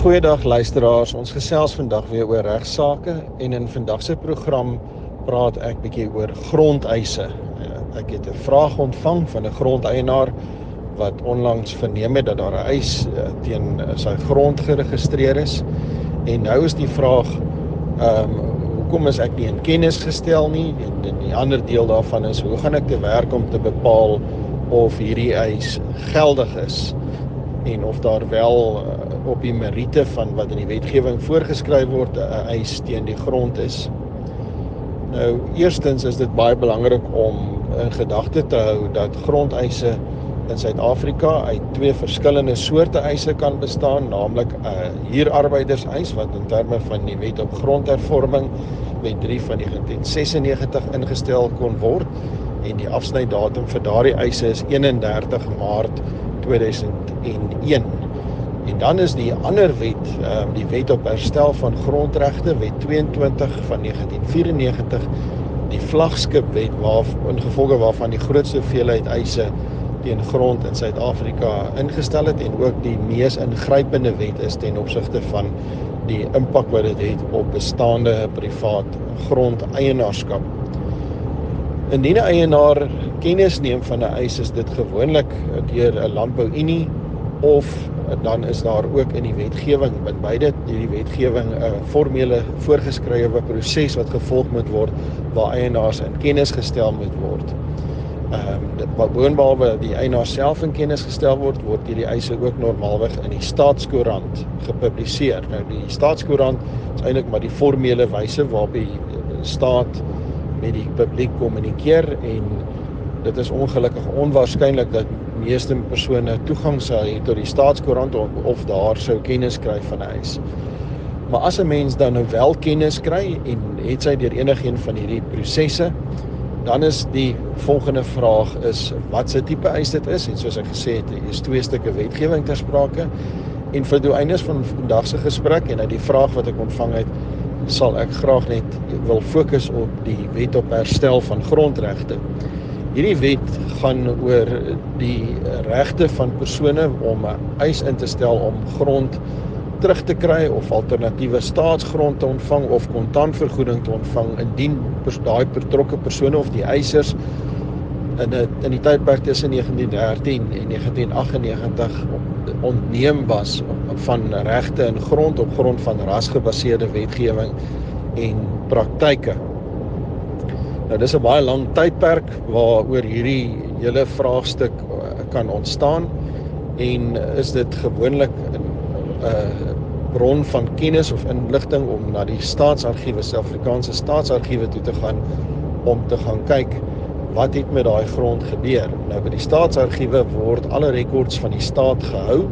Goeiedag luisteraars. Ons gesels vandag weer oor regsaake en in vandag se program praat ek bietjie oor grondeise. Eh, ek het 'n vraag ontvang van 'n grondeienaar wat onlangs verneem het dat daar 'n eis eh, teen sy grond geregistreer is. En nou is die vraag ehm um, hoekom is ek nie in kennis gestel nie? En die ander deel daarvan is hoe gaan ek te werk om te bepaal of hierdie eis geldig is en of daar wel uh, op die meriete van wat in die wetgewing voorgeskryf word 'n eis teen die grond is. Nou, eerstens is dit baie belangrik om in gedagte te hou dat grondeise in Suid-Afrika uit twee verskillende soorte eise kan bestaan, naamlik 'n uh, huurarbeiderseis wat in terme van die Wet op Grondhervorming Wet 3 van 1996 ingestel kon word en die afsnydatum vir daardie eise is 31 Maart 2001. En dan is die ander wet, ehm die Wet op Herstel van Grondregte, Wet 22 van 1994, die Vlagskipwet waar ingevolge waarvan die grootste hoeveelheid eise teen grond in Suid-Afrika ingestel het en ook die mees ingrypende wet is ten opsigte van die impak wat dit het op bestaande privaat grondeienaarskap. Indien 'n eienaar kennis neem van 'n eis, is dit gewoonlik deur 'n landbouunie of dan is daar ook in die wetgewing met beide hierdie wetgewing 'n uh, formele voorgeskrewe proses wat gevolg moet word waar eienaars in kennis gestel moet word. Ehm um, wat boonbehalwe die eienaar self in kennis gestel word, word hierdie eise ook normaalweg in die staatskoerant gepubliseer. Nou die staatskoerant is eintlik maar die formele wyse waarop die staat met die publiek kommunikeer en dit is ongelukkig onwaarskynlik dat meeste persone toegang sou hê tot die staatskoerant of, of daar sou kennis kry van eis. Maar as 'n mens dan nou wel kennis kry en het sy deur enigiets van hierdie prosesse, dan is die volgende vraag is wat se tipe eis dit is en soos ek gesê het, is twee stukke wetgewing ter sprake en vir die eindes van vandag se gesprek en uit die vraag wat ek ontvang het, sal ek graag net wil fokus op die wet op herstel van grondregte. Hierdie wet gaan oor die regte van persone om 'n eis in te stel om grond terug te kry of alternatiewe staatsgrond te ontvang of kontantvergoeding te ontvang indien daai betrokke persone of die eisers in 'n in die tydperk tussen 1913 en 1998 ontneem was van regte in grond op grond van rasgebaseerde wetgewing en praktyke. Nou dis 'n baie lang tydperk waaroor hierdie hele vraagstuk eh, kan ontstaan en is dit gewoonlik 'n uh, bron van kennis of inligting om na die staatsargiewe, Suid-Afrikaanse staatsargiewe toe te gaan om te gaan kyk wat het met daai grond gebeur. Nou by die staatsargiewe word alle rekords van die staat gehou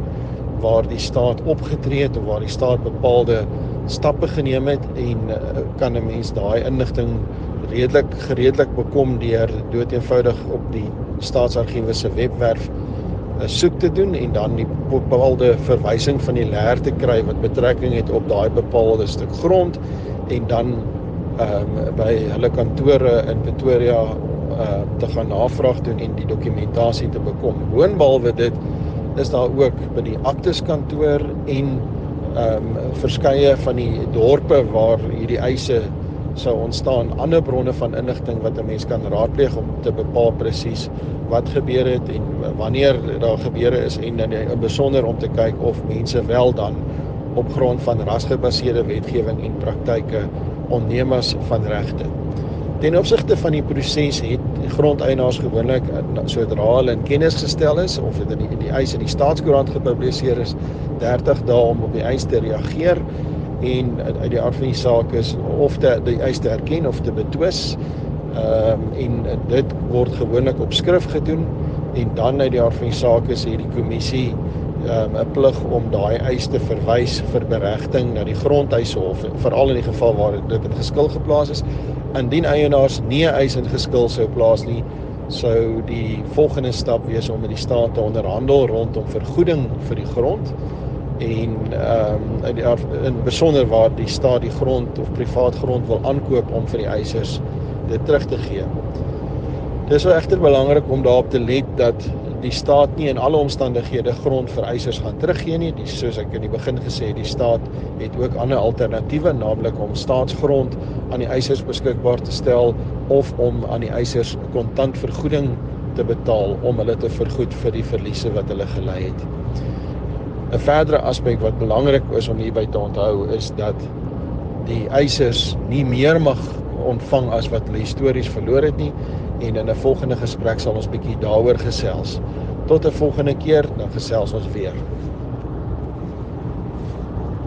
waar die staat opgetree het of waar die staat bepaalde stappe geneem het en uh, kan 'n mens daai inligting redelik gereedelik bekom deur doeteenvoudig op die staatsargiewe se webwerf eh, soek te doen en dan die bepaalde verwysing van die leer te kry wat betrekking het op daai bepaalde stuk grond en dan ehm um, by hulle kantore in Pretoria uh te gaan navraag doen en die dokumentasie te bekom. Boonbehalwe dit is daar ook by die aktes kantoor en ehm um, verskeie van die dorpe waar hierdie eise sou ontstaan ander bronne van inligting wat 'n mens kan raadpleeg om te bepaal presies wat gebeur het en wanneer daar gebeure is en in, besonder om te kyk of mense wel dan op grond van rasgebaseerde wetgewing en praktyke onneem as van regte. Ten opsigte van die proses het grondeienaars gewoonlik sodra hulle in kennis gestel is of dit in die, die eis in die staatskoerant gepubliseer is 30 dae om op die eis te reageer en uit die aard van die saak is of te die eis te erken of te betwis. Ehm um, en dit word gewoonlik op skrif gedoen en dan uit die aard van die saak is hierdie kommissie ehm um, 'n plig om daai eis te verwys vir beregting na die grondhuishof veral in die geval waar dit in geskil geplaas is. Indien eienaars nie 'n eis in geskil sou plaas nie, sou die volgende stap wees om met die staat te onderhandel rondom vergoeding vir die grond en ehm um, in in besonder waar die staat die grond of privaat grond wil aankoop om vir die eisers dit terug te gee. Dis wel egter belangrik om daarop te let dat die staat nie in alle omstandighede grond vir eisers gaan teruggee nie. Die soos ek in die begin gesê het, die staat het ook ander alternatiewe, naamlik om staatsgrond aan die eisers beskikbaar te stel of om aan die eisers kontant vergoeding te betaal om hulle te vergoed vir die verliese wat hulle gely het. 'n Verdere aspek wat belangrik is om hierby te onthou is dat die eisers nie meer mag ontvang as wat hulle histories verloor het nie en in 'n volgende gesprek sal ons bietjie daaroor gesels. Tot 'n volgende keer, dan gesels ons weer.